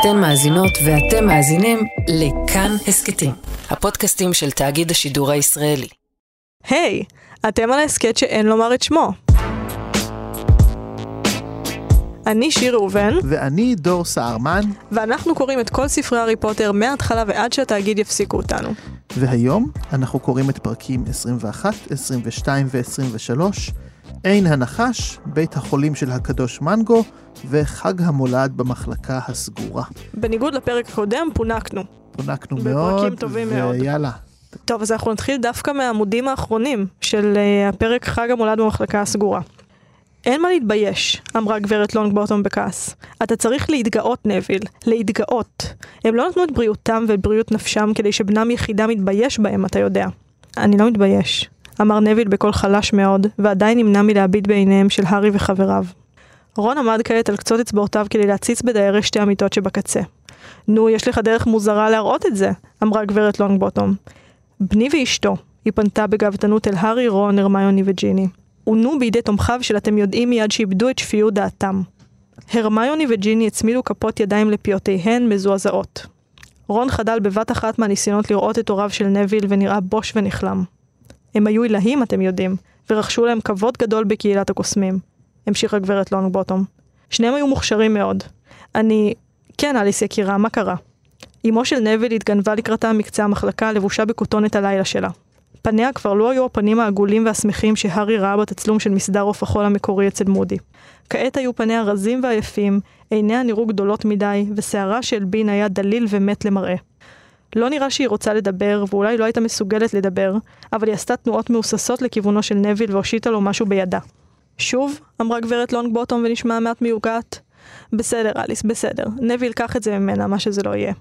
אתן מאזינות ואתם מאזינים לכאן הסכתים, הפודקאסטים של תאגיד השידור הישראלי. היי, hey, אתם על ההסכת שאין לומר את שמו. אני שיר ראובן. ואני דור סהרמן. ואנחנו קוראים את כל ספרי הארי פוטר מההתחלה ועד שהתאגיד יפסיקו אותנו. והיום אנחנו קוראים את פרקים 21, 22 ו-23, עין הנחש, בית החולים של הקדוש מנגו, וחג המולד במחלקה הסגורה. בניגוד לפרק הקודם, פונקנו. פונקנו מאוד, בפרקים טובים מאוד. ויאללה. טוב, אז אנחנו נתחיל דווקא מהעמודים האחרונים של uh, הפרק חג המולד במחלקה הסגורה. אין מה להתבייש, אמרה גברת לונגבוטום בכעס. אתה צריך להתגאות, נביל, להתגאות. הם לא נתנו את בריאותם ואת בריאות נפשם כדי שבנם יחידה מתבייש בהם, אתה יודע. אני לא מתבייש, אמר נביל בקול חלש מאוד, ועדיין נמנע מלהביט בעיניהם של הארי וחבריו. רון עמד כעת על קצות אצבעותיו כדי להציץ בדיירי שתי המיטות שבקצה. נו, יש לך דרך מוזרה להראות את זה, אמרה גברת לונגבוטום. בני ואשתו, היא פנתה בגאוותנות אל הארי, רון, הרמיוני וג'יני. עונו בידי תומכיו של אתם יודעים מיד שאיבדו את שפיות דעתם. הרמיוני וג'יני הצמידו כפות ידיים לפיותיהן מזועזעות. רון חדל בבת אחת מהניסיונות לראות את הוריו של נביל ונראה בוש ונכלם. הם היו עילאים, אתם יודעים, ורכשו להם כבוד גדול בקהילת הקוסמים. המשיכה גברת לונגבוטום. שניהם היו מוכשרים מאוד. אני... כן, אליס יקירה, מה קרה? אמו של נביל התגנבה לקראתה מקצה המחלקה לבושה בכותונת הלילה שלה. פניה כבר לא היו הפנים העגולים והשמחים שהארי ראה בתצלום של מסדר עוף החול המקורי אצל מודי. כעת היו פניה רזים ועייפים, עיניה נראו גדולות מדי, ושערה של בין היה דליל ומת למראה. לא נראה שהיא רוצה לדבר, ואולי לא הייתה מסוגלת לדבר, אבל היא עשתה תנועות מהוססות לכיוונו של נביל והושיטה לו משהו בידה. שוב? אמרה גברת לונג בוטום ונשמעה מעט מיוגעת. בסדר, אליס, בסדר. נביל, קח את זה ממנה, מה שזה לא יהיה.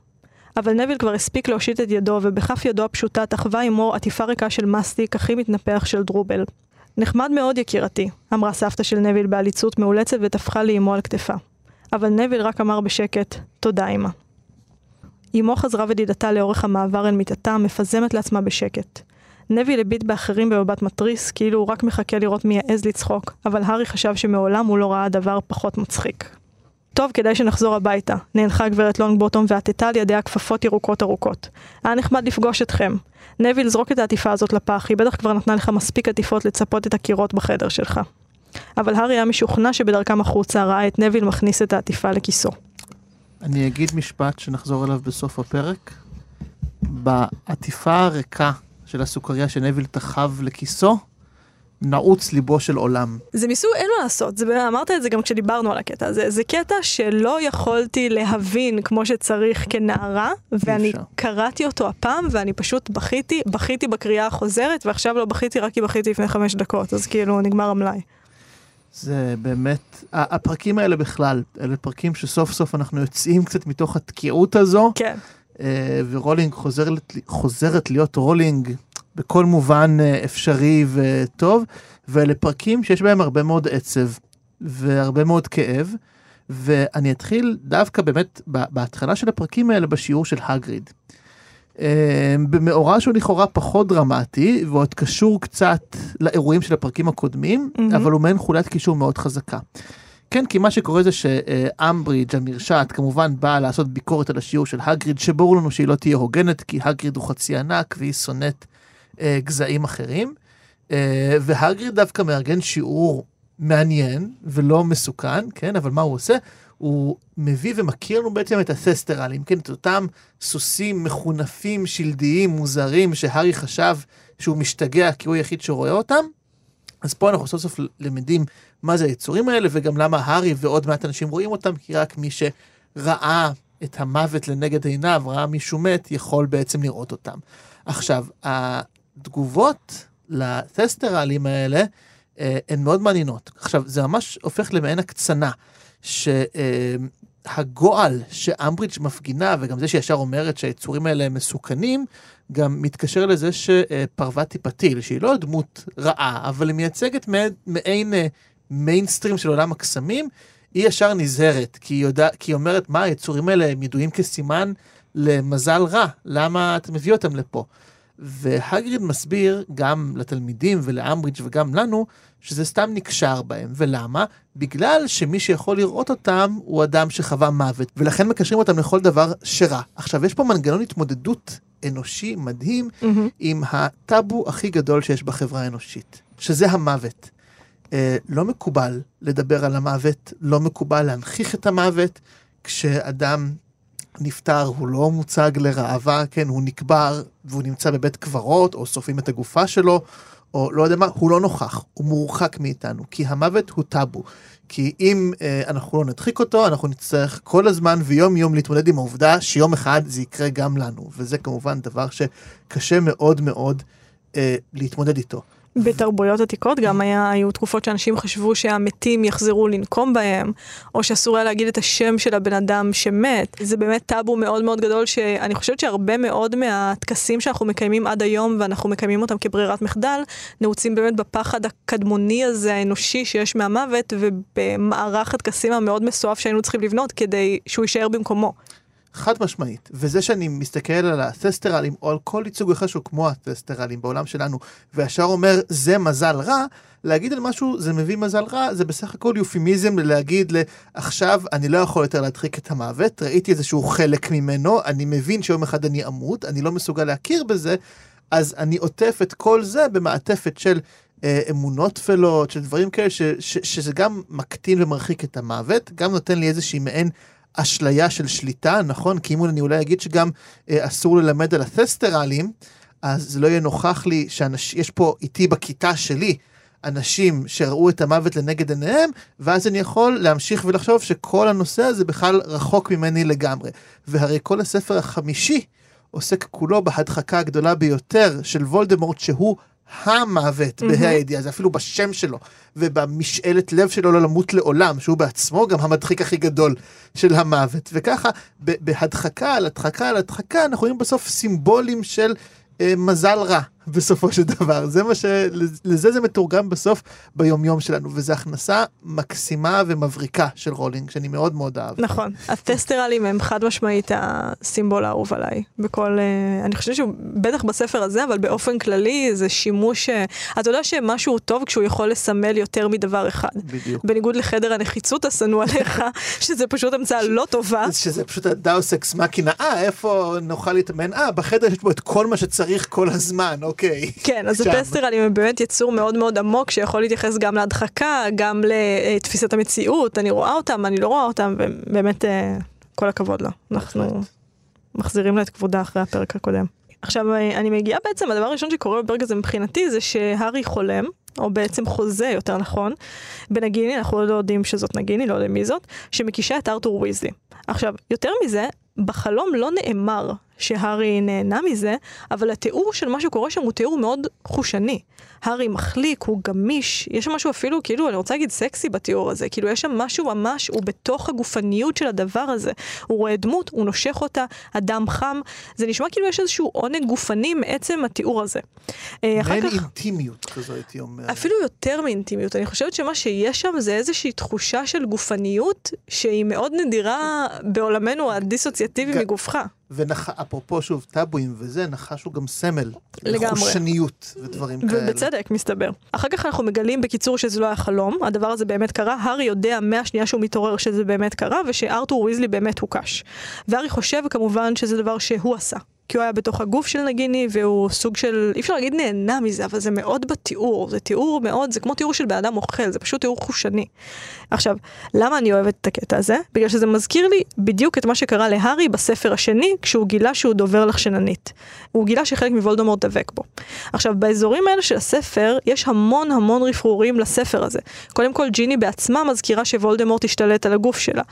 אבל נביל כבר הספיק להושיט את ידו, ובכף ידו הפשוטה תחווה עמו עטיפה ריקה של מסטיק הכי מתנפח של דרובל. נחמד מאוד, יקירתי, אמרה סבתא של נביל בעליצות מאולצת וטפחה לאמו על כתפה. אבל נביל רק אמר בשקט, תודה אמא. אמו חזרה ודידתה לאורך המעבר אל מיטתה, מפזמת לעצמה בשקט. נביל הביט באחרים במבט מתריס, כאילו הוא רק מחכה לראות מי יעז לצחוק, אבל הארי חשב שמעולם הוא לא ראה דבר פחות מצחיק. טוב, כדאי שנחזור הביתה, נאנחה גברת לונגבוטום ועטתה על ידיה כפפות ירוקות ארוכות. היה נחמד לפגוש אתכם. נביל, זרוק את העטיפה הזאת לפח, היא בטח כבר נתנה לך מספיק עטיפות לצפות את הקירות בחדר שלך. אבל הארי היה משוכנע שבדרכם החוצה ראה את נביל מכניס את העטיפה לכיסו. אני אגיד משפט שנחזור אליו בסוף הפרק. בעטיפה הריקה של הסוכריה שנביל תחב לכיסו, נעוץ ליבו של עולם. זה מסוג, אין מה לעשות, זה, אמרת את זה גם כשדיברנו על הקטע הזה, זה קטע שלא יכולתי להבין כמו שצריך כנערה, ואני אפשר. קראתי אותו הפעם, ואני פשוט בכיתי, בכיתי בקריאה החוזרת, ועכשיו לא בכיתי רק כי בכיתי לפני חמש דקות, אז כאילו נגמר המלאי. זה באמת, הפרקים האלה בכלל, אלה פרקים שסוף סוף אנחנו יוצאים קצת מתוך התקיעות הזו, כן. אה, ורולינג חוזרת, חוזרת להיות רולינג בכל מובן אה, אפשרי וטוב, ואלה פרקים שיש בהם הרבה מאוד עצב והרבה מאוד כאב, ואני אתחיל דווקא באמת בהתחלה של הפרקים האלה בשיעור של האגריד. אה, במאורע שהוא לכאורה פחות דרמטי, ועוד קשור קצת לאירועים של הפרקים הקודמים, מהמם. אבל הוא מעין חוליית קישור מאוד חזקה. כן, כי מה שקורה זה שאמברידג' המרשעת כמובן באה לעשות ביקורת על השיעור של הגריד, שברור לנו שהיא לא תהיה הוגנת, כי הגריד הוא חצי ענק והיא שונאת אה, גזעים אחרים. אה, והגריד דווקא מארגן שיעור מעניין ולא מסוכן, כן, אבל מה הוא עושה? הוא מביא ומכיר לנו בעצם את הססטרלים, כן, את אותם סוסים מחונפים, שלדיים, מוזרים, שהארי חשב שהוא משתגע כי הוא היחיד שרואה אותם. אז פה אנחנו סוף סוף למדים מה זה היצורים האלה, וגם למה הארי ועוד מעט אנשים רואים אותם, כי רק מי שראה את המוות לנגד עיניו, ראה מישהו מת, יכול בעצם לראות אותם. עכשיו, התגובות לטסטרלים האלה אה, הן מאוד מעניינות. עכשיו, זה ממש הופך למעין הקצנה, שהגועל שאמברידג' מפגינה, וגם זה שישר אומרת שהיצורים האלה הם מסוכנים, גם מתקשר לזה שפרווטי פתיל, שהיא לא דמות רעה, אבל היא מייצגת מעין- מעין אה, מיינסטרים של עולם הקסמים, היא ישר נזהרת, כי היא, יודע, כי היא אומרת, מה, היצורים האלה הם ידועים כסימן למזל רע, למה אתה מביא אותם לפה? והגריד מסביר גם לתלמידים ולאמברידג' וגם לנו, שזה סתם נקשר בהם. ולמה? בגלל שמי שיכול לראות אותם הוא אדם שחווה מוות, ולכן מקשרים אותם לכל דבר שרע. עכשיו, יש פה מנגנון התמודדות אנושי מדהים Mm-hmm. עם הטאבו הכי גדול שיש בחברה האנושית, שזה המוות. אה, לא מקובל לדבר על המוות, לא מקובל להנכיח את המוות. כשאדם נפטר הוא לא מוצג לראווה, כן, הוא נקבר והוא נמצא בבית קברות, או שורפים את הגופה שלו, או לא יודע מה, הוא לא נוכח, הוא מורחק מאיתנו, כי המוות הוא טאבו. כי אם אה, אנחנו לא נדחיק אותו, אנחנו נצטרך כל הזמן ויום יום להתמודד עם העובדה שיום אחד זה יקרה גם לנו, וזה כמובן דבר שקשה מאוד מאוד אה, להתמודד איתו. בתרבויות עתיקות גם היה, היו תקופות שאנשים חשבו שהמתים יחזרו לנקום בהם, או שאסור היה להגיד את השם של הבן אדם שמת. זה באמת טאבו מאוד מאוד גדול, שאני חושבת שהרבה מאוד מהטקסים שאנחנו מקיימים עד היום, ואנחנו מקיימים אותם כברירת מחדל, נעוצים באמת בפחד הקדמוני הזה, האנושי שיש מהמוות, ובמערך הטקסים המאוד מסואב שהיינו צריכים לבנות כדי שהוא יישאר במקומו. חד משמעית, וזה שאני מסתכל על הטסטרלים או על כל ייצוג אחר שהוא כמו הטסטרלים בעולם שלנו, וישר אומר זה מזל רע, להגיד על משהו זה מביא מזל רע, זה בסך הכל יופימיזם להגיד לעכשיו אני לא יכול יותר להדחיק את המוות, ראיתי איזשהו חלק ממנו, אני מבין שיום אחד אני אמות, אני לא מסוגל להכיר בזה, אז אני עוטף את כל זה במעטפת של אה, אמונות טפלות, של דברים כאלה, ש, ש, שזה גם מקטין ומרחיק את המוות, גם נותן לי איזושהי מעין אשליה של שליטה, נכון? כי אם אני אולי אגיד שגם אה, אסור ללמד על התסטרלים, אז לא יהיה נוכח לי שיש פה איתי בכיתה שלי אנשים שראו את המוות לנגד עיניהם, ואז אני יכול להמשיך ולחשוב שכל הנושא הזה בכלל רחוק ממני לגמרי. והרי כל הספר החמישי עוסק כולו בהדחקה הגדולה ביותר של וולדמורט, שהוא המוות מהמם. בה"א הידיעה, זה אפילו בשם שלו, ובמשאלת לב שלו לא למות לעולם, שהוא בעצמו גם המדחיק הכי גדול של המוות. וככה, בהדחקה על הדחקה על הדחקה, אנחנו רואים בסוף סימבולים של אה, מזל רע, בסופו של דבר. זה מה ש... לזה זה מתורגם בסוף ביומיום שלנו, וזו הכנסה מקסימה ומבריקה של רולינג, שאני מאוד מאוד אהב. נכון, הטסטרלים הם חד משמעית הסימבול האהוב עליי. בכל, אה, אני חושבת שהוא בטח בספר הזה, אבל באופן כללי זה שימוש, אה, אתה יודע שמשהו טוב כשהוא יכול לסמל יותר מדבר אחד. בדיוק. בניגוד לחדר הנחיצות השנוא עליך, שזה פשוט המצאה לא טובה. שזה פשוט הדאוס אקס מקינה, אה, איפה נוכל להתאמן? אה, בחדר יש בו את כל מה שצריך כל הזמן, אוקיי. כן, אז שם. הטסטרלים הם באמת יצור מאוד מאוד עמוק, שיכול להתייחס גם להדחקה, גם לתפיסת המציאות, אני רואה אותם, אני לא רואה אותם, ובאמת אה, כל הכבוד לו. אנחנו. מחזירים לה את כבודה אחרי הפרק הקודם. עכשיו, אה, אני מגיעה בעצם, הדבר הראשון שקורה בפרק הזה מבחינתי, זה שהארי חולם. או בעצם חוזה, יותר נכון, בנגיני, אנחנו לא יודעים שזאת נגיני, לא יודעים מי זאת, שמקישה את ארתור ויזלי. עכשיו, יותר מזה, בחלום לא נאמר שהארי נהנה מזה, אבל התיאור של מה שקורה שם הוא תיאור מאוד חושני. הארי מחליק, הוא גמיש, יש שם משהו אפילו, כאילו, אני רוצה להגיד סקסי בתיאור הזה, כאילו יש שם משהו ממש, הוא בתוך הגופניות של הדבר הזה. הוא רואה דמות, הוא נושך אותה, הדם חם, זה נשמע כאילו יש איזשהו עונג גופני מעצם התיאור הזה. אה, מעין. אינטימיות כזו הייתי אומר. אפילו יותר מאינטימיות, אני חושבת שמה שיש שם זה איזושהי תחושה של גופניות שהיא מאוד נדירה בעולמנו הדיסוציאטיבי גם- מגופך. ואפרופו שוב טאבואים וזה, נחש הוא גם סמל. לגמרי. חושניות ודברים כאלה. ובצדק, מסתבר. אחר כך אנחנו מגלים בקיצור שזה לא היה חלום, הדבר הזה באמת קרה, הארי יודע מהשנייה שהוא מתעורר שזה באמת קרה, ושארתור ויזלי באמת הוקש. והארי חושב כמובן שזה דבר שהוא עשה. כי הוא היה בתוך הגוף של נגיני, והוא סוג של, אי אפשר להגיד נהנה מזה, אבל זה מאוד בתיאור, זה תיאור מאוד, זה כמו תיאור של בן אדם אוכל, זה פשוט תיאור חושני. עכשיו, למה אני אוהבת את הקטע הזה? בגלל שזה מזכיר לי בדיוק את מה שקרה להארי בספר השני, כשהוא גילה שהוא דובר לחשננית. הוא גילה שחלק מוולדמורט דבק בו. עכשיו, באזורים האלה של הספר, יש המון המון רפרורים לספר הזה. קודם כל, ג'יני בעצמה מזכירה שוולדמורט השתלט על הגוף שלה,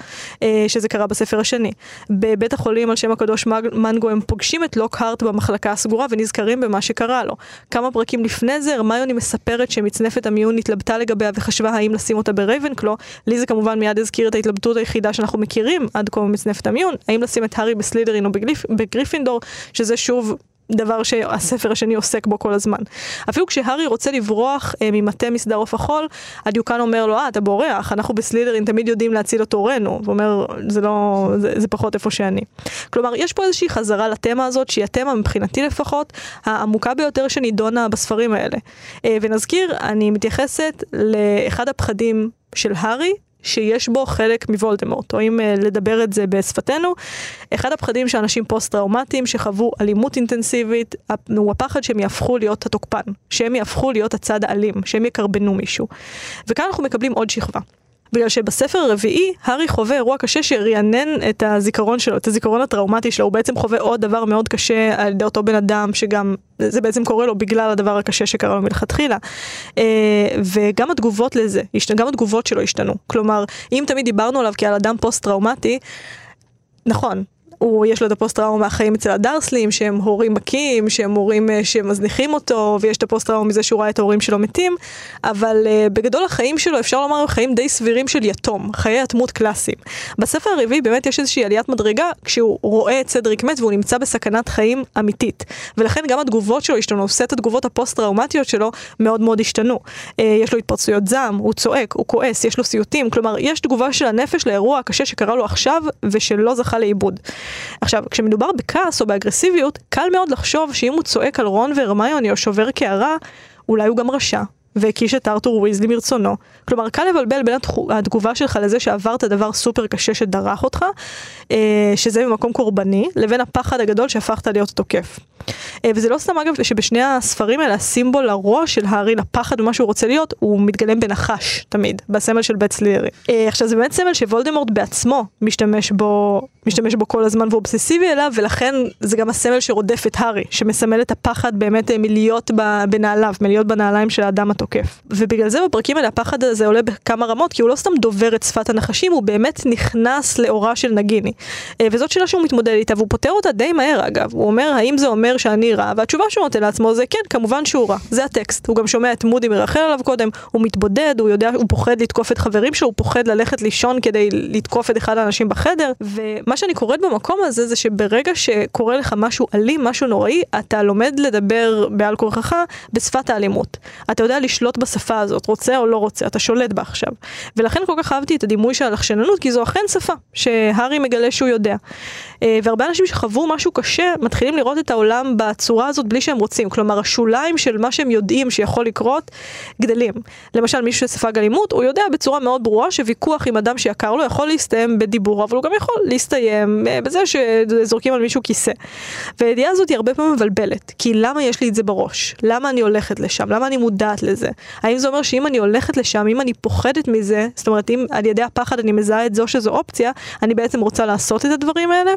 אה, שזה קרה בספר השני. בבית החולים על שם הקדוש מנגו הם פוגשים את לוקהארט במחלקה הסגורה ונזכרים במה שקרה לו. כמה פרקים לפני זה, הרמיוני מספרת שמצנפת המיון התלבטה לגביה וחשבה האם לשים אותה ברייבנקלו. לי זה כמובן מיד הזכיר את ההתלבטות היחידה שאנחנו מכירים עד כה במצנפת המיון, האם לשים את הארי בסלית'רין או בגריפינדור, שזה שוב דבר שהספר השני עוסק בו כל הזמן. אפילו כשהארי רוצה לברוח אה, ממטה מסדר עוף החול, הדיוקן אומר לו, אה, אתה בורח, אנחנו בסלית'רין תמיד יודעים להציל את עורנו. הוא אומר, זה לא, זה, זה פחות איפה שאני. כלומר, יש פה איזושהי חזרה לתמה הזאת, שהיא התמה מבחינתי לפחות, העמוקה ביותר שנידונה בספרים האלה. אה, ונזכיר, אני מתייחסת לאחד הפחדים של הארי, שיש בו חלק מוולדמורט, או אם אה, לדבר את זה בשפתנו, אחד הפחדים של אנשים פוסט-טראומטיים שחוו אלימות אינטנסיבית, הוא הפחד שהם יהפכו להיות התוקפן, שהם יהפכו להיות הצד האלים, שהם יקרבנו מישהו. וכאן אנחנו מקבלים עוד שכבה. בגלל שבספר הרביעי, הארי חווה אירוע קשה שרענן את הזיכרון שלו, את הזיכרון הטראומטי שלו, הוא בעצם חווה עוד דבר מאוד קשה על ידי אותו בן אדם, שגם, זה בעצם קורה לו בגלל הדבר הקשה שקרה לו מלכתחילה. אה, וגם התגובות לזה, גם התגובות שלו השתנו. כלומר, אם תמיד דיברנו עליו כעל אדם פוסט-טראומטי, נכון, הוא, יש לו את הפוסט-טראומה מהחיים אצל הדרסלים, שהם הורים מכים, שהם הורים אה, שמזניחים אותו, ויש את הפוסט-טראומה מזה שהוא ראה את ההורים שלו מתים, אבל uh, בגדול החיים שלו, אפשר לומר, הם חיים די סבירים של יתום, חיי יתמות קלאסיים. בספר הרביעי באמת יש איזושהי עליית מדרגה, כשהוא רואה את סדריק מת והוא נמצא בסכנת חיים אמיתית. ולכן גם התגובות שלו השתנו, סט התגובות הפוסט-טראומטיות שלו מאוד מאוד השתנו. Uh, יש לו התפרצויות זעם, הוא צועק, הוא כועס, יש לו סיוטים, כלומר, יש תגובה של הנפש לאירוע הקשה שקרה לו עכשיו, ושלא זכה לעיבוד. עכשיו, כשמדובר בכעס או באגרסיביות, קל מאוד לחשוב שאם הוא צועק על רון והרמיוני או שובר קערה, אולי הוא גם רשע. והקיש את ארתור וויזלי מרצונו. כלומר, קל לבלבל בין התגובה שלך לזה שעברת דבר סופר קשה שדרך אותך, אה, שזה ממקום קורבני, לבין הפחד הגדול שהפכת להיות תוקף. אה, וזה לא סתם אגב שבשני הספרים האלה הסימבול הרוע של הארי לפחד ומה שהוא רוצה להיות, הוא מתגלם בנחש תמיד, בסמל של בית סלירי. אה, עכשיו זה באמת סמל שוולדמורט בעצמו משתמש בו, משתמש בו כל הזמן ואובססיבי אליו, ולכן זה גם הסמל שרודף את הארי, שמסמל את הפחד באמת מלהיות בנעליו, מלהיות בנעליים של האדם התוקף. ובגלל זה בפרקים האלה הפחד הזה עולה בכמה רמות, כי הוא לא סתם דובר את שפת הנחשים, הוא באמת נכנס לאורה של נגיני. אה, וזאת שאלה שהוא מתמודד איתה, והוא פותר אותה די מהר אגב. הוא אומר, האם זה אומר שאני רע? והתשובה שהוא נותן לעצמו זה כן, כמובן שהוא רע. זה הטקסט. הוא גם שומע את מודי מרחל עליו קודם, הוא מתבודד, הוא יודע, הוא פוחד לתקוף את חברים שלו, הוא פוחד ללכת לישון כדי לתקוף את אחד האנשים בחדר. ומה שאני קוראת במקום הזה, זה שברגע שקורה לך משהו אלים, משהו נוראי, אתה לומד לדבר בעל כורחך בשפת האלימות. אתה יודע לשלוט בשפה הזאת, רוצה או לא רוצה, אתה שולט בה עכשיו. ולכן כל כך אהבתי את הדימוי של הלחשננות, כי זו אכן שפה, שהארי מגלה שהוא יודע. אה, והרבה אנשים שחוו משהו קשה, מתחילים לראות את העולם בצורה הזאת בלי שהם רוצים. כלומר, השוליים של מה שהם יודעים שיכול לקרות, גדלים. למשל, מישהו שספג אלימות, הוא יודע בצורה מאוד ברורה שוויכוח עם אדם שיקר לו יכול להסתיים בדיבור, אבל הוא גם יכול להסתיים אה, בזה שזורקים על מישהו כיסא. והידיעה הזאת היא הרבה פעמים מבלבלת. כי למה יש לי את זה בראש? למה אני הולכת לשם? למה אני מודעת לזה? האם זה אומר שאם אני הולכת לשם, אם אני פוחדת מזה, זאת אומרת, אם על ידי הפחד אני מזהה את זו שזו אופציה, אני בעצם רוצה לעשות את הדברים האלה?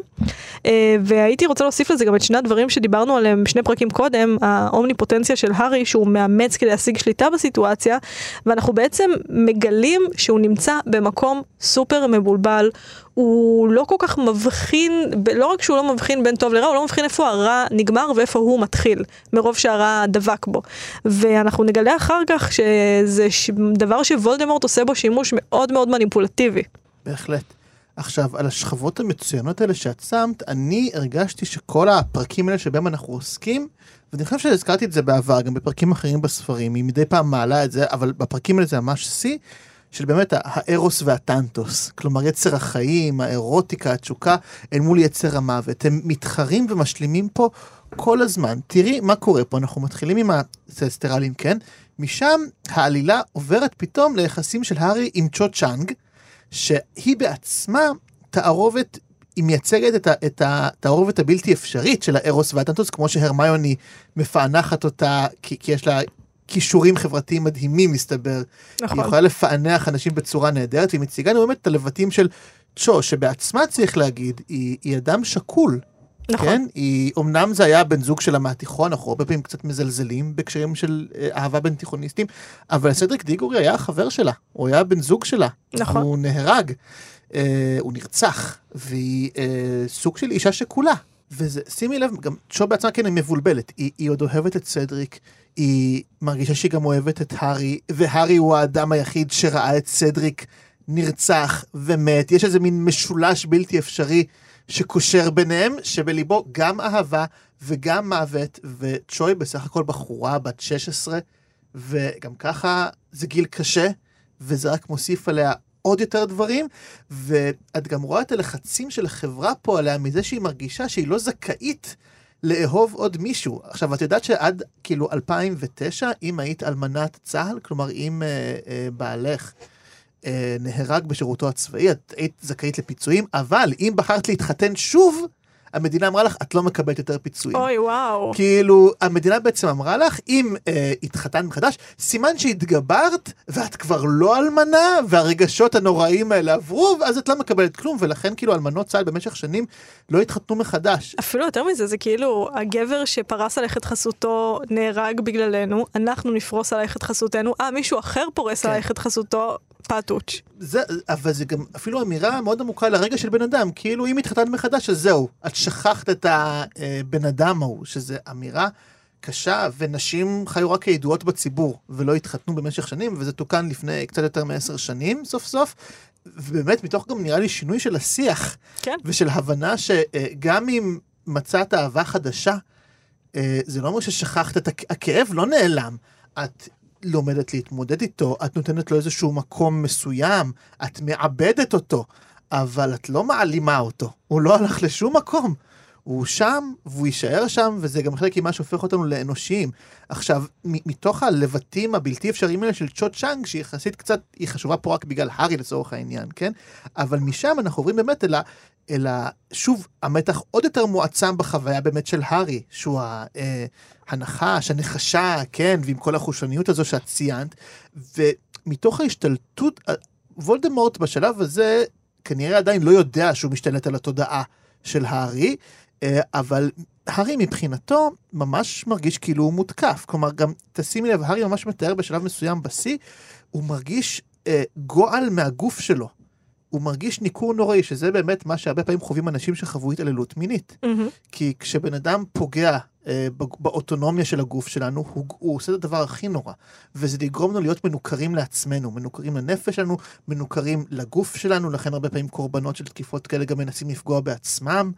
אה, והייתי רוצה להוסיף לזה גם את שני הדברים שדיברנו עליהם בשני פרקים קודם, האומניפוטנציה של הארי שהוא מאמץ כדי להשיג שליטה בסיטואציה, ואנחנו בעצם מגלים שהוא נמצא במקום סופר מבולבל. הוא לא כל כך מבחין, לא רק שהוא לא מבחין בין טוב לרע, הוא לא מבחין איפה הרע נגמר ואיפה הוא מתחיל, מרוב שהרע דבק בו. ואנחנו נגלה אחר כך שזה דבר שוולדמורט עושה בו שימוש מאוד מאוד מניפולטיבי. בהחלט. עכשיו, על השכבות המצוינות האלה שאת שמת, אני הרגשתי שכל הפרקים האלה שבהם אנחנו עוסקים, ואני חושב שהזכרתי את זה בעבר, גם בפרקים אחרים בספרים, היא מדי פעם מעלה את זה, אבל בפרקים האלה זה ממש שיא, של באמת הארוס והטנטוס. כלומר, יצר החיים, האירוטיקה, התשוקה, אל מול יצר המוות. הם מתחרים ומשלימים פה כל הזמן. תראי מה קורה פה, אנחנו מתחילים עם הסטרלים, כן? משם העלילה עוברת פתאום ליחסים של הארי עם צ'ו צ'אנג, שהיא בעצמה תערובת, היא מייצגת את, ה, את התערובת הבלתי אפשרית של הארוס והטנטוס, כמו שהרמיוני מפענחת אותה, כי, כי יש לה כישורים חברתיים מדהימים מסתבר. נכון. היא יכולה לפענח אנשים בצורה נהדרת, והיא מציגה לנו באמת את הלבטים של צ'ו, שבעצמה צריך להגיד, היא, היא אדם שקול. נכון. כן? היא, אמנם זה היה בן זוג שלה מהתיכון, אנחנו הרבה פעמים קצת מזלזלים בהקשרים של אה, אהבה בין תיכוניסטים, אבל סדריק דיגורי היה החבר שלה, הוא היה בן זוג שלה. נכון. הוא נהרג, אה, הוא נרצח, והיא אה, סוג של אישה שכולה. וזה, שימי לב, גם צ'ו בעצמה כן היא מבולבלת, היא, היא עוד אוהבת את סדריק, היא מרגישה שהיא גם אוהבת את הארי, והארי הוא האדם היחיד שראה את סדריק נרצח ומת, יש איזה מין משולש בלתי אפשרי שקושר ביניהם, שבליבו גם אהבה וגם מוות, וצ'וי בסך הכל בחורה בת 16, וגם ככה זה גיל קשה, וזה רק מוסיף עליה עוד יותר דברים, ואת גם רואה את הלחצים של החברה פה עליה מזה שהיא מרגישה שהיא לא זכאית לאהוב עוד מישהו. עכשיו, את יודעת שעד כאילו 2009, אם היית אלמנת צה"ל, כלומר אם אה, אה, בעלך נהרג בשירותו הצבאי, את היית זכאית לפיצויים, אבל אם בחרת להתחתן שוב, המדינה אמרה לך, את לא מקבלת יותר פיצויים. אוי, וואו. כאילו, המדינה בעצם אמרה לך, אם אה, התחתנת מחדש, סימן שהתגברת, ואת כבר לא אלמנה, והרגשות הנוראים האלה עברו, אז את לא מקבלת כלום, ולכן כאילו אלמנות צה"ל במשך שנים לא התחתנו מחדש. אפילו יותר מזה, זה כאילו, הגבר שפרס עלייך את חסותו נהרג בגללנו, אנחנו נפרוס עלייך את חסותנו, אה, מישהו אחר פורס כן. עלייך את חסותו, פטוץ'. זה, אבל זה גם אפילו אמירה מאוד עמוקה לרגע של בן אדם, כאילו אם התחתנת מחדש אז זהו, את שכחת את הבן אדם ההוא, שזה אמירה קשה, ונשים חיו רק כידועות בציבור, ולא התחתנו במשך שנים, וזה תוקן לפני קצת יותר מעשר שנים סוף סוף, ובאמת מתוך גם נראה לי שינוי של השיח, כן. ושל הבנה שגם אם מצאת אהבה חדשה, אה, זה לא אומר ששכחת את הכ- הכאב, לא נעלם. את לומדת להתמודד איתו, את נותנת לו איזשהו מקום מסוים, את מעבדת אותו, אבל את לא מעלימה אותו, הוא לא הלך לשום מקום. הוא שם, והוא יישאר שם, וזה גם חלק ממה שהופך אותנו לאנושיים. עכשיו, מתוך הלבטים הבלתי אפשריים האלה של צ'ו צ'אנג, שהיא יחסית קצת, היא חשובה פה רק בגלל הארי לצורך העניין, כן? אבל משם אנחנו עוברים באמת אל ה... אלא שוב, המתח עוד יותר מועצם בחוויה באמת של הארי, שהוא ה- אה, הנחש, הנחשה, כן, ועם כל החושניות הזו שאת ציינת, ומתוך ההשתלטות, וולדמורט בשלב הזה כנראה עדיין לא יודע שהוא משתלט על התודעה של הארי, אה, אבל הארי מבחינתו ממש מרגיש כאילו הוא מותקף. כלומר, גם תשימי לב, הארי ממש מתאר בשלב מסוים בשיא, הוא מרגיש אה, גועל מהגוף שלו. הוא מרגיש ניכור נוראי, שזה באמת מה שהרבה פעמים חווים אנשים שחוו התעללות מינית. מהמם. כי כשבן אדם פוגע באוטונומיה של הגוף שלנו, הוא, הוא עושה את הדבר הכי נורא. וזה לגרום לנו להיות מנוכרים לעצמנו, מנוכרים לנפש שלנו, מנוכרים לגוף שלנו, לכן הרבה פעמים קורבנות של תקיפות כאלה גם מנסים לפגוע בעצמם.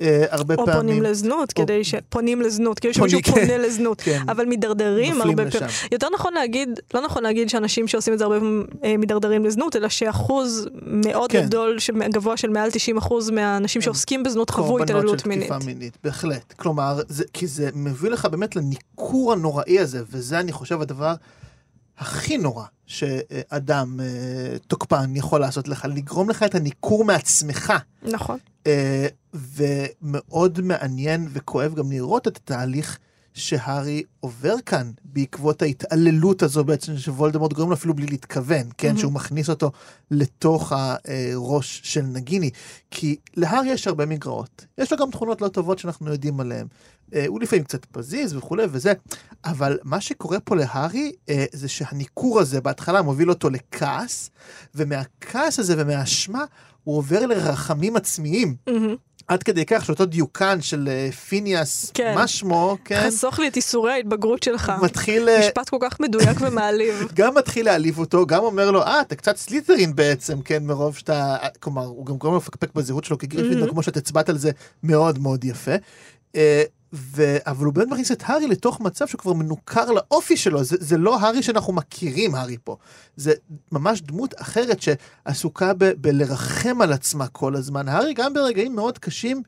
אה, הרבה או פעמים. פונים לזנות, או- כדי ש... פונים לזנות, כאילו שמישהו כן. פונה לזנות. כן, אבל מידרדרים הרבה פעמים. לשם. יותר נכון להגיד, לא נכון להגיד שאנשים שעושים את זה הרבה פעמים אה, מידרדרים לזנות, אלא שאחוז מאוד כן. גדול, גבוה של מעל 90% מהאנשים שעוסקים בזנות חוו קורבנות התעללות של מינית. תקיפה מינית, בהחלט. כלומר, זה, כי זה מביא לך באמת לניכור הנוראי הזה, וזה אני חושב הדבר הכי נורא שאדם אה, תוקפן יכול לעשות לך, לגרום לך את הניכור מעצמך. נכון. אה, ומאוד מעניין וכואב גם לראות את התהליך שהארי עובר כאן בעקבות ההתעללות הזו בעצם שוולדמורט גורם לו אפילו בלי להתכוון, כן? מהמם. שהוא מכניס אותו לתוך הראש של נגיני. כי להארי יש הרבה מגרעות. יש לו גם תכונות לא טובות שאנחנו יודעים עליהן. אה, הוא לפעמים קצת פזיז וכולי וזה, אבל מה שקורה פה להארי אה, זה שהניכור הזה בהתחלה מוביל אותו לכעס, ומהכעס הזה ומהאשמה הוא עובר לרחמים עצמיים. מהמם. עד כדי כך שאותו דיוקן של אה, פיניאס, כן. מה שמו, כן, חסוך לי את ייסורי ההתבגרות שלך. מתחיל, אה, משפט כל כך מדויק ומעליב. גם מתחיל להעליב אותו, גם אומר לו, אה, אתה קצת סלית'רין בעצם, כן, מרוב שאתה, כלומר, הוא גם גורם לו לפקפק בזהות שלו כגריפינדור, מממ. כמו שאת הצבעת על זה מאוד מאוד יפה. ו... אבל הוא באמת מכניס את הארי לתוך מצב שהוא כבר מנוכר לאופי שלו, זה, זה לא הארי שאנחנו מכירים, הארי פה. זה ממש דמות אחרת שעסוקה ב... בלרחם על עצמה כל הזמן. הארי גם ברגעים מאוד קשים,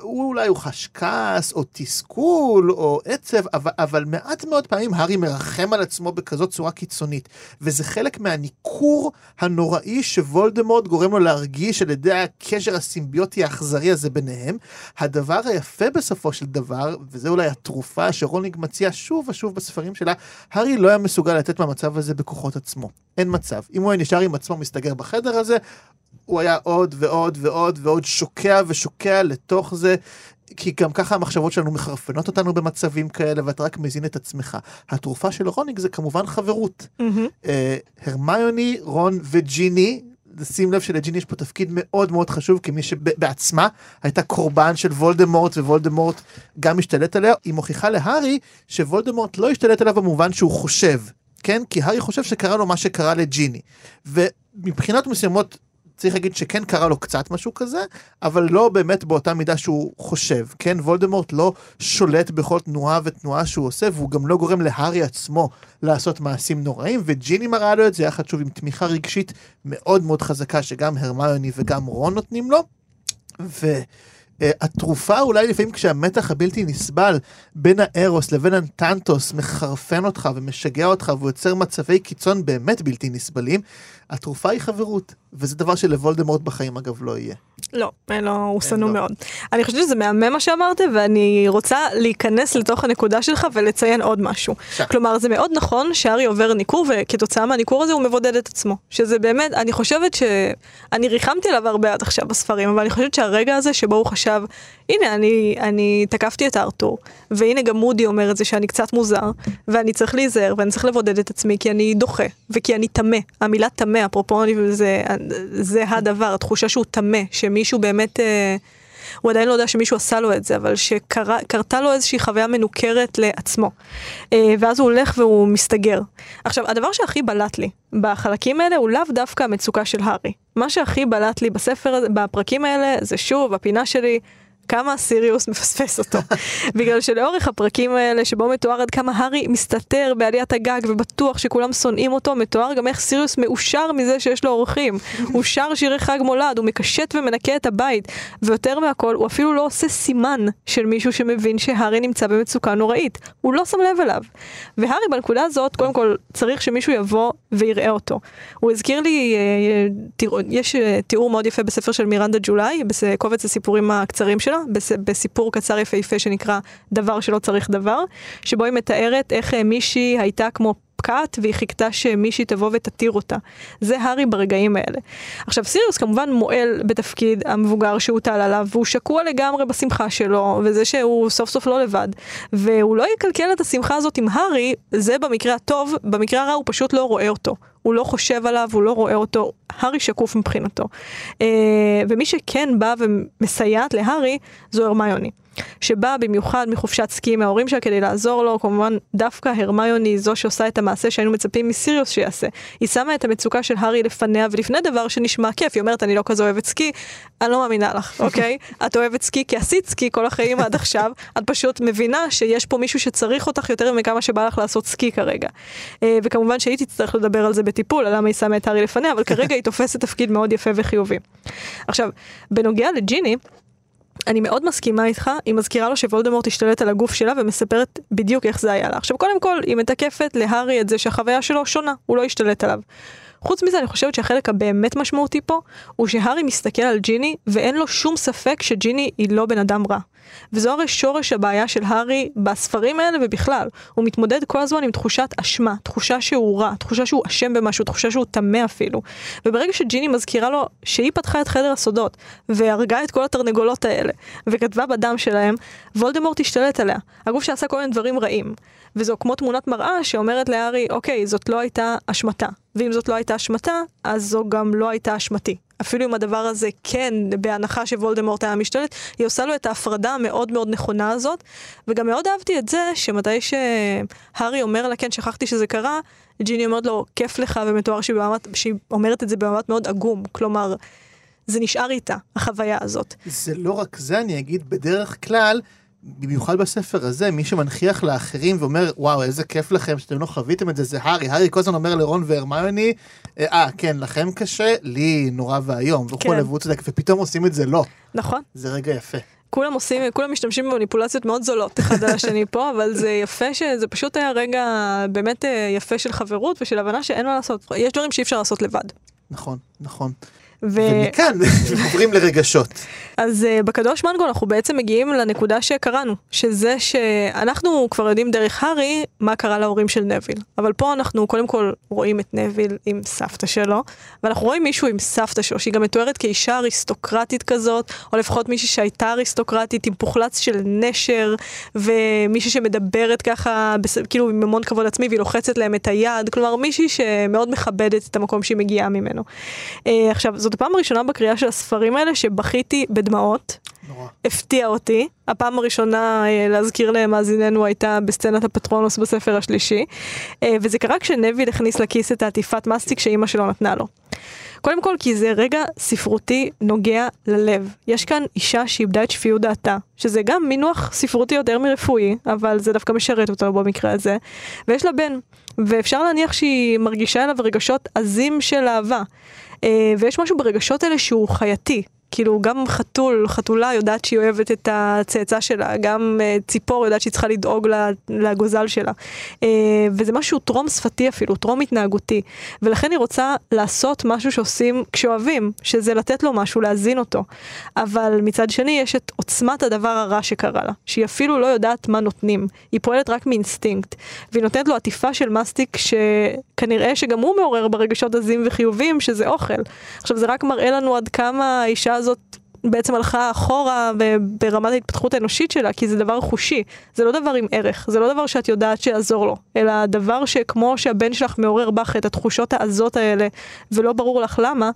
הוא אולי הוא חש כעס, או תסכול, או עצב, אבל, אבל מעט מאוד פעמים הארי מרחם על עצמו בכזאת צורה קיצונית. וזה חלק מהניכור הנוראי שוולדמורט גורם לו להרגיש על ידי הקשר הסימביוטי האכזרי הזה ביניהם. הדבר היפה בסופו של דבר, וזה אולי התרופה שרולינג מציע שוב ושוב בספרים שלה, הארי לא היה מסוגל לתת מהמצב הזה בכוחות עצמו. אין מצב. אם הוא היה נשאר עם עצמו מסתגר בחדר הזה, הוא היה עוד ועוד ועוד ועוד שוקע ושוקע לתוך זה. כי גם ככה המחשבות שלנו מחרפנות אותנו במצבים כאלה ואתה רק מזין את עצמך. התרופה של רולינג זה כמובן חברות. מהמם. אה, הרמיוני, רון וג'יני, שים לב שלג'יני יש פה תפקיד מאוד מאוד חשוב כמי שבעצמה הייתה קורבן של וולדמורט ווולדמורט גם השתלט עליה, היא מוכיחה להארי שוולדמורט לא השתלט עליו במובן שהוא חושב, כן? כי הארי חושב שקרה לו מה שקרה לג'יני. מבחינות מסוימות צריך להגיד שכן קרה לו קצת משהו כזה, אבל לא באמת באותה מידה שהוא חושב. כן, וולדמורט לא שולט בכל תנועה ותנועה שהוא עושה, והוא גם לא גורם להארי עצמו לעשות מעשים נוראים, וג'יני מראה לו את זה יחד שוב עם תמיכה רגשית מאוד מאוד חזקה שגם הרמיוני וגם רון נותנים לו. ו... Uh, התרופה אולי לפעמים כשהמתח הבלתי נסבל בין הארוס לבין הטנטוס מחרפן אותך ומשגע אותך ויוצר מצבי קיצון באמת בלתי נסבלים, התרופה היא חברות, וזה דבר שלוולדמורט בחיים אגב לא יהיה. לא, לא, הוא שנוא לא. מאוד. אני חושבת שזה מהמם מה שאמרת, ואני רוצה להיכנס לתוך הנקודה שלך ולציין עוד משהו. עכשיו. כלומר, זה מאוד נכון שארי עובר ניכור, וכתוצאה מהניכור הזה הוא מבודד את עצמו. שזה באמת, אני חושבת ש... אני ריחמתי עליו הרבה עד עכשיו בספרים, אבל אני חושבת שהרגע הזה שבו הוא חשב, הנה, אני, אני תקפתי את ארתור, והנה גם מודי אומר את זה שאני קצת מוזר, ואני צריך להיזהר, ואני צריך לבודד את עצמי, כי אני דוחה, וכי אני טמא. המילה טמא, אפרופו, זה, זה הדבר, התחושה שהוא טמא, שמישהו באמת... אה, הוא עדיין לא יודע שמישהו עשה לו את זה, אבל שקרתה לו איזושהי חוויה מנוכרת לעצמו. אה, ואז הוא הולך והוא מסתגר. עכשיו, הדבר שהכי בלט לי בחלקים האלה הוא לאו דווקא המצוקה של הארי. מה שהכי בלט לי בספר, בפרקים האלה, זה שוב, הפינה שלי. כמה סיריוס מפספס אותו. בגלל שלאורך הפרקים האלה, שבו מתואר עד כמה הארי מסתתר בעליית הגג ובטוח שכולם שונאים אותו, מתואר גם איך סיריוס מאושר מזה שיש לו אורחים. הוא שר שירי חג מולד, הוא מקשט ומנקה את הבית, ויותר מהכל, הוא אפילו לא עושה סימן של מישהו שמבין שהארי נמצא במצוקה נוראית. הוא לא שם לב אליו. והארי בנקודה הזאת, קודם כל, צריך שמישהו יבוא ויראה אותו. הוא הזכיר לי, אה, תראו, יש אה, תיאור מאוד יפה בספר של מירנדה ג'ולי, בקובץ הסיפורים הקצרים שלה, בס- בסיפור קצר יפהפה שנקרא דבר שלא צריך דבר, שבו היא מתארת איך אה, מישהי הייתה כמו פקעת והיא חיכתה שמישהי תבוא ותתיר אותה. זה הארי ברגעים האלה. עכשיו סיריוס כמובן מועל בתפקיד המבוגר שהוטל עליו והוא שקוע לגמרי בשמחה שלו וזה שהוא סוף סוף לא לבד והוא לא יקלקל את השמחה הזאת עם הארי זה במקרה הטוב במקרה הרע הוא פשוט לא רואה אותו הוא לא חושב עליו, הוא לא רואה אותו, הארי שקוף מבחינתו. אה, ומי שכן בא ומסייעת להארי זו הרמיוני. שבאה במיוחד מחופשת סקי מההורים שלה כדי לעזור לו, כמובן דווקא הרמיוני היא זו שעושה את המעשה שהיינו מצפים מסיריוס שיעשה. היא שמה את המצוקה של הארי לפניה ולפני דבר שנשמע כיף, היא אומרת אני לא כזה אוהבת סקי, אני לא מאמינה לך, אוקיי? את אוהבת סקי כי עשית סקי כל החיים עד עכשיו, את פשוט מבינה שיש פה מישהו שצריך אותך יותר מכמה שבא לך לעשות סקי כרגע. אה, וכמובן שהיא תצטרך לדבר על זה בטיפול, על למה היא שמה את הארי לפניה, אבל כרגע היא תופסת תפקיד מאוד יפה וחיובי. עכשיו, בנוגע לג'יני, אני מאוד מסכימה איתך, היא מזכירה לו שוולדמורט השתלט על הגוף שלה ומספרת בדיוק איך זה היה לה. עכשיו קודם כל, היא מתקפת להארי את זה שהחוויה שלו שונה, הוא לא השתלט עליו. חוץ מזה, אני חושבת שהחלק הבאמת משמעותי פה, הוא שהארי מסתכל על ג'יני, ואין לו שום ספק שג'יני היא לא בן אדם רע. וזו הרי שורש הבעיה של הארי בספרים האלה ובכלל. הוא מתמודד כל הזמן עם תחושת אשמה, תחושה שהוא רע, תחושה שהוא אשם במשהו, תחושה שהוא טמא אפילו. וברגע שג'יני מזכירה לו שהיא פתחה את חדר הסודות, והרגה את כל התרנגולות האלה, וכתבה בדם שלהם, וולדמורט השתלט עליה. הגוף שעשה כל מיני דברים רעים. וזו כמו תמונת מראה שאומרת להארי, אוקיי, זאת לא הייתה אשמתה. ואם זאת לא הייתה אשמתה, אז זו גם לא הייתה אשמתי. אפילו אם הדבר הזה כן, בהנחה שוולדמורט היה משתלט, היא עושה לו את ההפרדה המאוד מאוד נכונה הזאת. וגם מאוד אהבתי את זה, שמתי שהארי אומר לה, כן, שכחתי שזה קרה, ג'יני אומרת לו, כיף לך, ומתואר שהיא, במבט, שהיא אומרת את זה במבט מאוד עגום. כלומר, זה נשאר איתה, החוויה הזאת. זה לא רק זה, אני אגיד, בדרך כלל, במיוחד בספר הזה, מי שמנכיח לאחרים ואומר, וואו, איזה כיף לכם שאתם לא חוויתם את זה, זה הארי. הארי כל הזמן אומר לרון והרמיוני, אה, כן, לכם קשה, לי נורא ואיום, וכולי, כן. והוא צודק, ופתאום עושים את זה לא. נכון? זה רגע יפה. כולם עושים, כולם משתמשים במניפולציות מאוד זולות אחד על השני פה, אבל זה יפה שזה פשוט היה רגע באמת אה, יפה של חברות ושל הבנה שאין מה לעשות. יש דברים שאי אפשר לעשות לבד. נכון, נכון. ו... ומכאן עוברים לרגשות. אז uh, בקדוש מנגו אנחנו בעצם מגיעים לנקודה שקראנו, שזה שאנחנו כבר יודעים דרך הארי מה קרה להורים של נביל. אבל פה אנחנו קודם כל רואים את נביל עם סבתא שלו, ואנחנו רואים מישהו עם סבתא שלו, שהיא גם מתוארת כאישה אריסטוקרטית כזאת, או לפחות מישהי שהייתה אריסטוקרטית עם פוחלץ של נשר, ומישהי שמדברת ככה, בס... כאילו עם המון כבוד עצמי, והיא לוחצת להם את היד, כלומר מישהי שמאוד מכבדת את המקום שהיא מגיעה ממנו. Uh, עכשיו, זאת הפעם הראשונה בקריאה של הספרים האלה שבכיתי בדמעות. נורא. הפתיע אותי. הפעם הראשונה, אה, להזכיר למאזיננו, הייתה בסצנת הפטרונוס בספר השלישי. אה, וזה קרה כשנביל הכניס לכיס את העטיפת מסטיק שאימא שלו נתנה לו. קודם כל כי זה רגע ספרותי נוגע ללב. יש כאן אישה שאיבדה את שפיות דעתה, שזה גם מינוח ספרותי יותר מרפואי, אבל זה דווקא משרת אותו במקרה הזה, ויש לה בן, ואפשר להניח שהיא מרגישה אליו רגשות עזים של אהבה. אה, ויש משהו ברגשות האלה שהוא חייתי, כאילו גם חתול, חתולה יודעת שהיא אוהבת את הצאצא שלה, גם uh, ציפור יודעת שהיא צריכה לדאוג לגוזל שלה. Uh, וזה משהו טרום שפתי אפילו, טרום התנהגותי. ולכן היא רוצה לעשות משהו שעושים כשאוהבים, שזה לתת לו משהו, להזין אותו. אבל מצד שני יש את עוצמת הדבר הרע שקרה לה, שהיא אפילו לא יודעת מה נותנים. היא פועלת רק מאינסטינקט. והיא נותנת לו עטיפה של מסטיק שכנראה שגם הוא מעורר ברגשות עזים וחיוביים, שזה אוכל. עכשיו זה רק מראה לנו עד כמה האישה הזאת בעצם הלכה אחורה ברמת ההתפתחות האנושית שלה, כי זה דבר חושי, זה לא דבר עם ערך, זה לא דבר שאת יודעת שיעזור לו, אלא דבר שכמו שהבן שלך מעורר בך את התחושות העזות האלה, ולא ברור לך למה,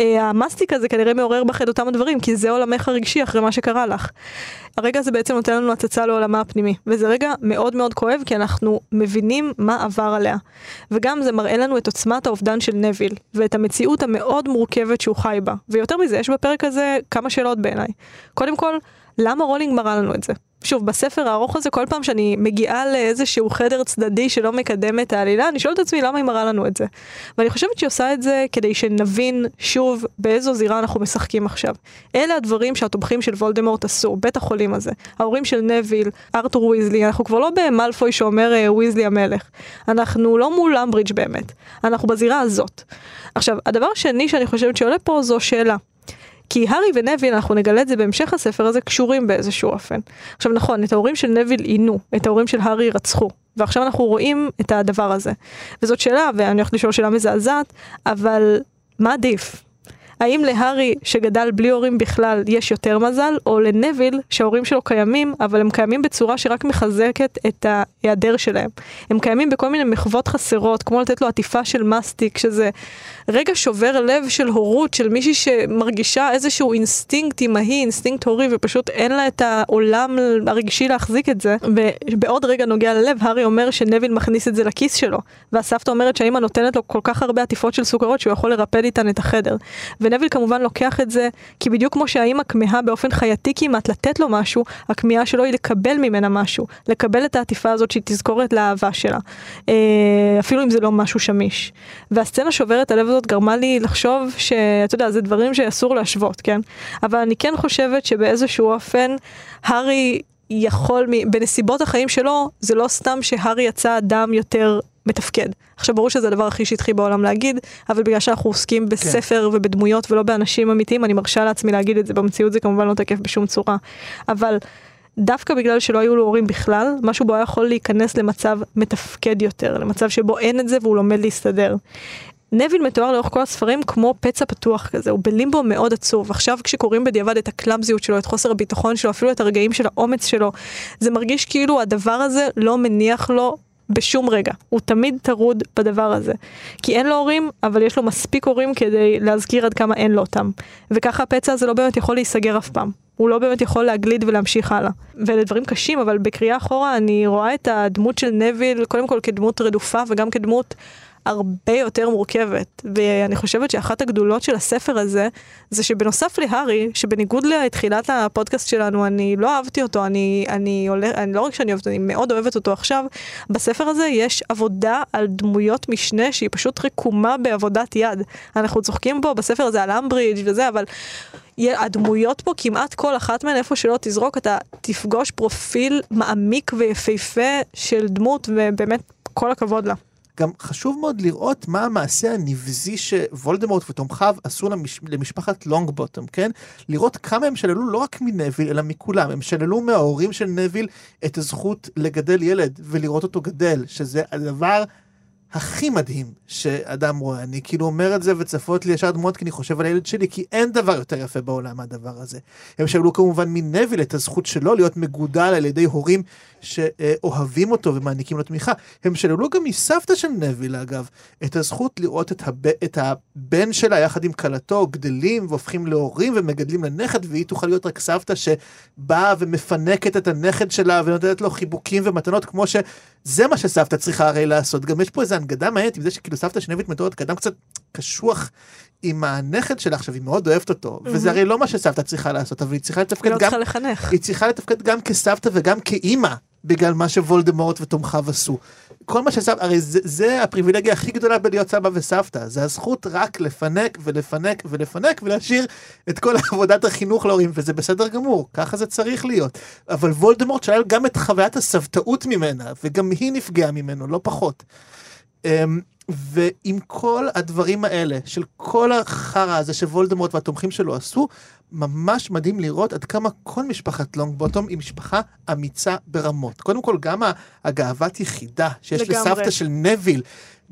אה, המסטיק הזה כנראה מעורר בך את אותם הדברים, כי זה עולמך הרגשי אחרי מה שקרה לך. הרגע הזה בעצם נותן לנו הצצה לעולמה הפנימי, וזה רגע מאוד מאוד כואב, כי אנחנו מבינים מה עבר עליה. וגם זה מראה לנו את עוצמת האובדן של נביל, ואת המציאות המאוד מורכבת שהוא חי בה. ויותר מזה, יש בפרק הזה כמה שאלות בעיניי. קודם כל, למה רולינג מראה לנו את זה? שוב, בספר הארוך הזה, כל פעם שאני מגיעה לאיזשהו חדר צדדי שלא מקדם את העלילה, אני שואלת את עצמי למה היא מראה לנו את זה. ואני חושבת שהיא עושה את זה כדי שנבין שוב באיזו זירה אנחנו משחקים עכשיו. אלה הדברים שהתומכים של וולדמורט עשו, בית החולים הזה. ההורים של נוויל, ארתור ויזלי, אנחנו כבר לא במאלפוי שאומר אה, ויזלי המלך. אנחנו לא מול אמברידג' באמת. אנחנו בזירה הזאת. עכשיו, הדבר השני שאני חושבת שעולה פה זו שאלה. כי הארי ונביל, אנחנו נגלה את זה בהמשך הספר הזה, קשורים באיזשהו אופן. עכשיו נכון, את ההורים של נביל עינו, את ההורים של הארי רצחו. ועכשיו אנחנו רואים את הדבר הזה. וזאת שאלה, ואני הולכת לשאול שאלה מזעזעת, אבל מה עדיף? האם להארי שגדל בלי הורים בכלל יש יותר מזל, או לנביל שההורים שלו קיימים, אבל הם קיימים בצורה שרק מחזקת את ההיעדר שלהם. הם קיימים בכל מיני מחוות חסרות, כמו לתת לו עטיפה של מסטיק, שזה רגע שובר לב של הורות, של מישהי שמרגישה איזשהו אינסטינקט אימהי, אינסטינקט הורי, ופשוט אין לה את העולם הרגשי להחזיק את זה. ובעוד רגע נוגע ללב, הארי אומר שנוויל מכניס את זה לכיס שלו, והסבתא אומרת שהאימא נותנת לו כל כך הרבה עטיפות של סוכריות שהוא יכול לרפד איתן את החדר. ונוויל כמובן לוקח את זה, כי בדיוק כמו שהאימא כמהה באופן חייתי כמעט לתת לו משהו, הכמיהה שלו היא לקבל ממנה משהו, לקבל את העטיפה הזאת שהיא תזכורת לאהבה שלה, אה, אפילו אם זה לא משהו שמיש. והסצנה שוברת הלב הזאת גרמה לי לחשוב שאתה יודע, זה דברים שאסור להשוות, כן? אבל אני כן חושבת שבאיזשהו אופן, הארי יכול, בנסיבות החיים שלו, זה לא סתם שהארי יצא אדם יותר מתפקד. עכשיו ברור שזה הדבר הכי שטחי בעולם להגיד, אבל בגלל שאנחנו עוסקים כן. בספר כן. ובדמויות ולא באנשים אמיתיים, אני מרשה לעצמי להגיד את זה, במציאות זה כמובן לא תקף בשום צורה. אבל דווקא בגלל שלא היו לו הורים בכלל, משהו בו היה יכול להיכנס למצב מתפקד יותר, למצב שבו אין את זה והוא לומד להסתדר. נביל מתואר לאורך כל הספרים כמו פצע פתוח כזה, הוא בלימבו מאוד עצוב. עכשיו כשקוראים בדיעבד את הקלאמזיות שלו, את חוסר הביטחון שלו, אפילו את הרגעים של האומץ שלו, זה מרגיש כאילו הדבר הזה לא מניח לו בשום רגע. הוא תמיד טרוד בדבר הזה. כי אין לו הורים, אבל יש לו מספיק הורים כדי להזכיר עד כמה אין לו אותם. וככה הפצע הזה לא באמת יכול להיסגר אף פעם. הוא לא באמת יכול להגליד ולהמשיך הלאה. ואלה דברים קשים, אבל בקריאה אחורה אני רואה את הדמות של נביל, קודם כל כדמות רדופה וגם כדמות הרבה יותר מורכבת. ואני חושבת שאחת הגדולות של הספר הזה, זה שבנוסף להארי, שבניגוד לתחילת הפודקאסט שלנו, אני לא אהבתי אותו, אני, אני, הולך, אני לא רק שאני אוהבת, אני מאוד אוהבת אותו עכשיו, בספר הזה יש עבודה על דמויות משנה שהיא פשוט רקומה בעבודת יד. אנחנו צוחקים פה בספר הזה על אמברידג' וזה, אבל... הדמויות פה, כמעט כל אחת מהן, איפה שלא תזרוק, אתה תפגוש פרופיל מעמיק ויפהפה של דמות, ובאמת, כל הכבוד לה. גם חשוב מאוד לראות מה המעשה הנבזי שוולדמורט ותומכיו עשו למש... למשפחת לונג בוטום, כן? לראות כמה הם שללו לא רק מנביל, אלא מכולם. הם שללו מההורים של נביל את הזכות לגדל ילד ולראות אותו גדל, שזה הדבר הכי מדהים שאדם רואה. אני כאילו אומר את זה וצפות לי ישר דמות כי אני חושב על הילד שלי, כי אין דבר יותר יפה בעולם מהדבר הזה. הם שאלו כמובן מנביל את הזכות שלו להיות מגודל על ידי הורים שאוהבים אותו ומעניקים לו תמיכה. הם שללו גם מסבתא של נביל אגב, את הזכות לראות את, הב... את הבן שלה יחד עם כלתו גדלים והופכים להורים ומגדלים לנכד והיא תוכל להיות רק סבתא שבאה ומפנקת את הנכד שלה ונותנת לו חיבוקים ומתנות כמו שזה מה שסבתא צריכה הרי לעשות. גם יש פה איזה ההנגדה מעניינת עם זה שכאילו סבתא של נבית מתוארת כאדם קצת קשוח עם הנכד שלה עכשיו, היא מאוד אוהבת אותו, וזה הרי לא מה שסבתא צריכה לעשות, אבל היא צריכה לתפקד לא גם, צריכה לחנך. היא צריכה לתפקד גם כסבתא וגם כאימא, בגלל מה שוולדמורט ותומכיו עשו. כל מה שסבתא, הרי זה, זה הפריבילגיה הכי גדולה בלהיות סבא וסבתא, זה הזכות רק לפנק ולפנק ולפנק ולהשאיר את כל עבודת החינוך להורים, וזה בסדר גמור, ככה זה צריך להיות. אבל וולדמורט שלל גם את חוויית הסבתאות ממנה, וגם היא נפגעה ממנו, לא פחות. אמ, ועם כל הדברים האלה, של כל החרא הזה שוולדמורט והתומכים שלו עשו, ממש מדהים לראות עד כמה כל משפחת לונג בוטום היא משפחה אמיצה ברמות. קודם כל, גם הגאוות יחידה שיש לגמרי. לסבתא של נביל.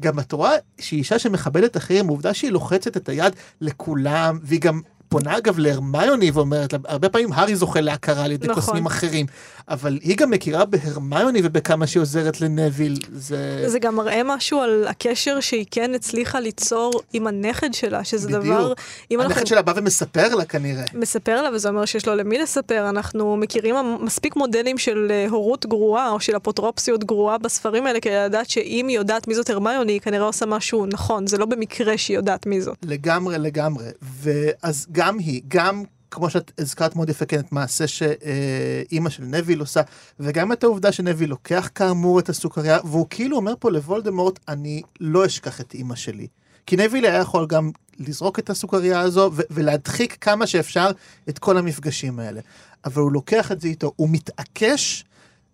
גם את רואה שהיא אישה שמכבדת אחרים, העובדה שהיא לוחצת את היד לכולם, והיא גם פונה אגב להרמיוני ואומרת הרבה פעמים הארי זוכה להכרה על ידי נכון. קוסמים אחרים, אבל היא גם מכירה בהרמיוני ובכמה שהיא עוזרת לנביל, זה... זה גם מראה משהו על הקשר שהיא כן הצליחה ליצור עם הנכד שלה, שזה בדיוק. דבר... אנחנו הנכד שלה בא ומספר לה כנראה. מספר לה, וזה אומר שיש לו למי לספר. אנחנו מכירים מספיק מודלים של אה, הורות גרועה, או של אפוטרופסיות גרועה בספרים האלה, כדי לדעת שאם היא יודעת מי זאת הרמיוני, היא כנראה עושה משהו נכון. זה לא במקרה שהיא יודעת מי זאת. לגמרי לגמרי ואז גם היא גם כמו שאת הזכרת מאוד יפה כן את מעשה שאימא של נביל עושה וגם את העובדה שנביל לוקח כאמור את הסוכריה והוא כאילו אומר פה לוולדמורט אני לא אשכח את אימא שלי. כי נביל היה יכול גם לזרוק את הסוכריה הזו ולהדחיק כמה שאפשר את כל המפגשים האלה. אבל הוא לוקח את זה איתו, הוא מתעקש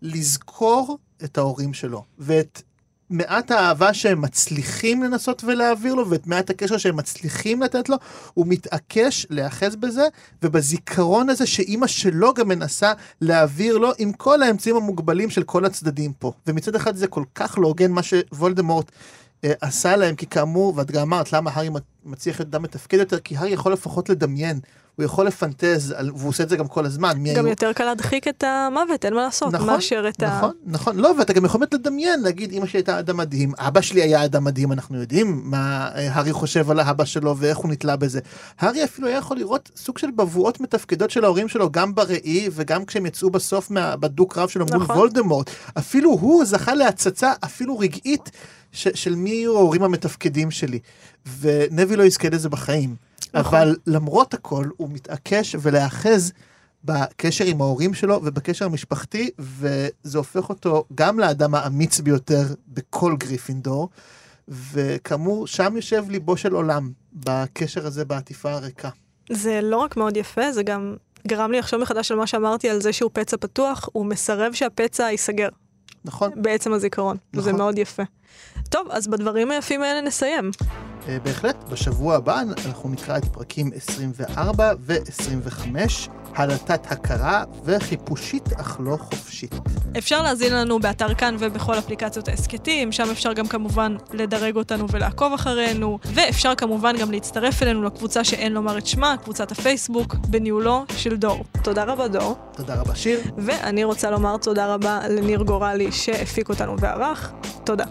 לזכור את ההורים שלו ואת מעט האהבה שהם מצליחים לנסות ולהעביר לו, ואת מעט הקשר שהם מצליחים לתת לו, הוא מתעקש להיאחז בזה, ובזיכרון הזה שאימא שלו גם מנסה להעביר לו עם כל האמצעים המוגבלים של כל הצדדים פה. ומצד אחד זה כל כך לא הוגן מה שוולדמורט אה, עשה להם, כי כאמור, ואת גם אמרת למה הארי מצליח להיות אדם מתפקד יותר, כי הארי יכול לפחות לדמיין. הוא יכול לפנטז, על- והוא עושה את זה גם כל הזמן. גם היו- יותר קל להדחיק את המוות, אין מה לעשות, נכון, מאשר את ה... נכון, נכון, לא, ואתה גם יכול באמת לדמיין, להגיד, אמא שלי הייתה אדם מדהים, אבא שלי היה אדם מדהים, אנחנו יודעים מה אה, הארי חושב על האבא שלו ואיך הוא נתלה בזה. הארי אפילו היה יכול לראות סוג של בבואות מתפקדות של ההורים שלו, גם בראי וגם כשהם יצאו בסוף מה- בדו-קרב שלו מול נכון. וולדמורט. אפילו הוא זכה להצצה אפילו רגעית ש- של מי יהיו ההורים המתפקדים שלי. ונבי לא יזכה לזה בחיים. נכון. אבל למרות הכל, הוא מתעקש ולהאחז בקשר עם ההורים שלו ובקשר המשפחתי, וזה הופך אותו גם לאדם האמיץ ביותר בכל גריפינדור, וכאמור, שם יושב ליבו של עולם, בקשר הזה בעטיפה הריקה. זה לא רק מאוד יפה, זה גם גרם לי לחשוב מחדש על מה שאמרתי על זה שהוא פצע פתוח, הוא מסרב שהפצע ייסגר נכון? בעצם הזיכרון, נכון. מאוד יפה. טוב, אז בדברים היפים האלה נסיים. אה, בהחלט, בשבוע הבא אנחנו נקרא את פרקים 24 ו-25, הלטת הכרה וחיפושית אך לא חופשית. אפשר להזין לנו באתר כאן ובכל אפליקציות ההסכתים, שם אפשר גם כמובן לדרג אותנו ולעקוב אחרינו, ואפשר כמובן גם להצטרף אלינו לקבוצה שאין לומר את שמה, קבוצת הפייסבוק, בניהולו של דור. תודה רבה דור, תודה רבה שיר. ואני רוצה לומר תודה רבה לניר גורלי שהפיק אותנו וערך. תודה.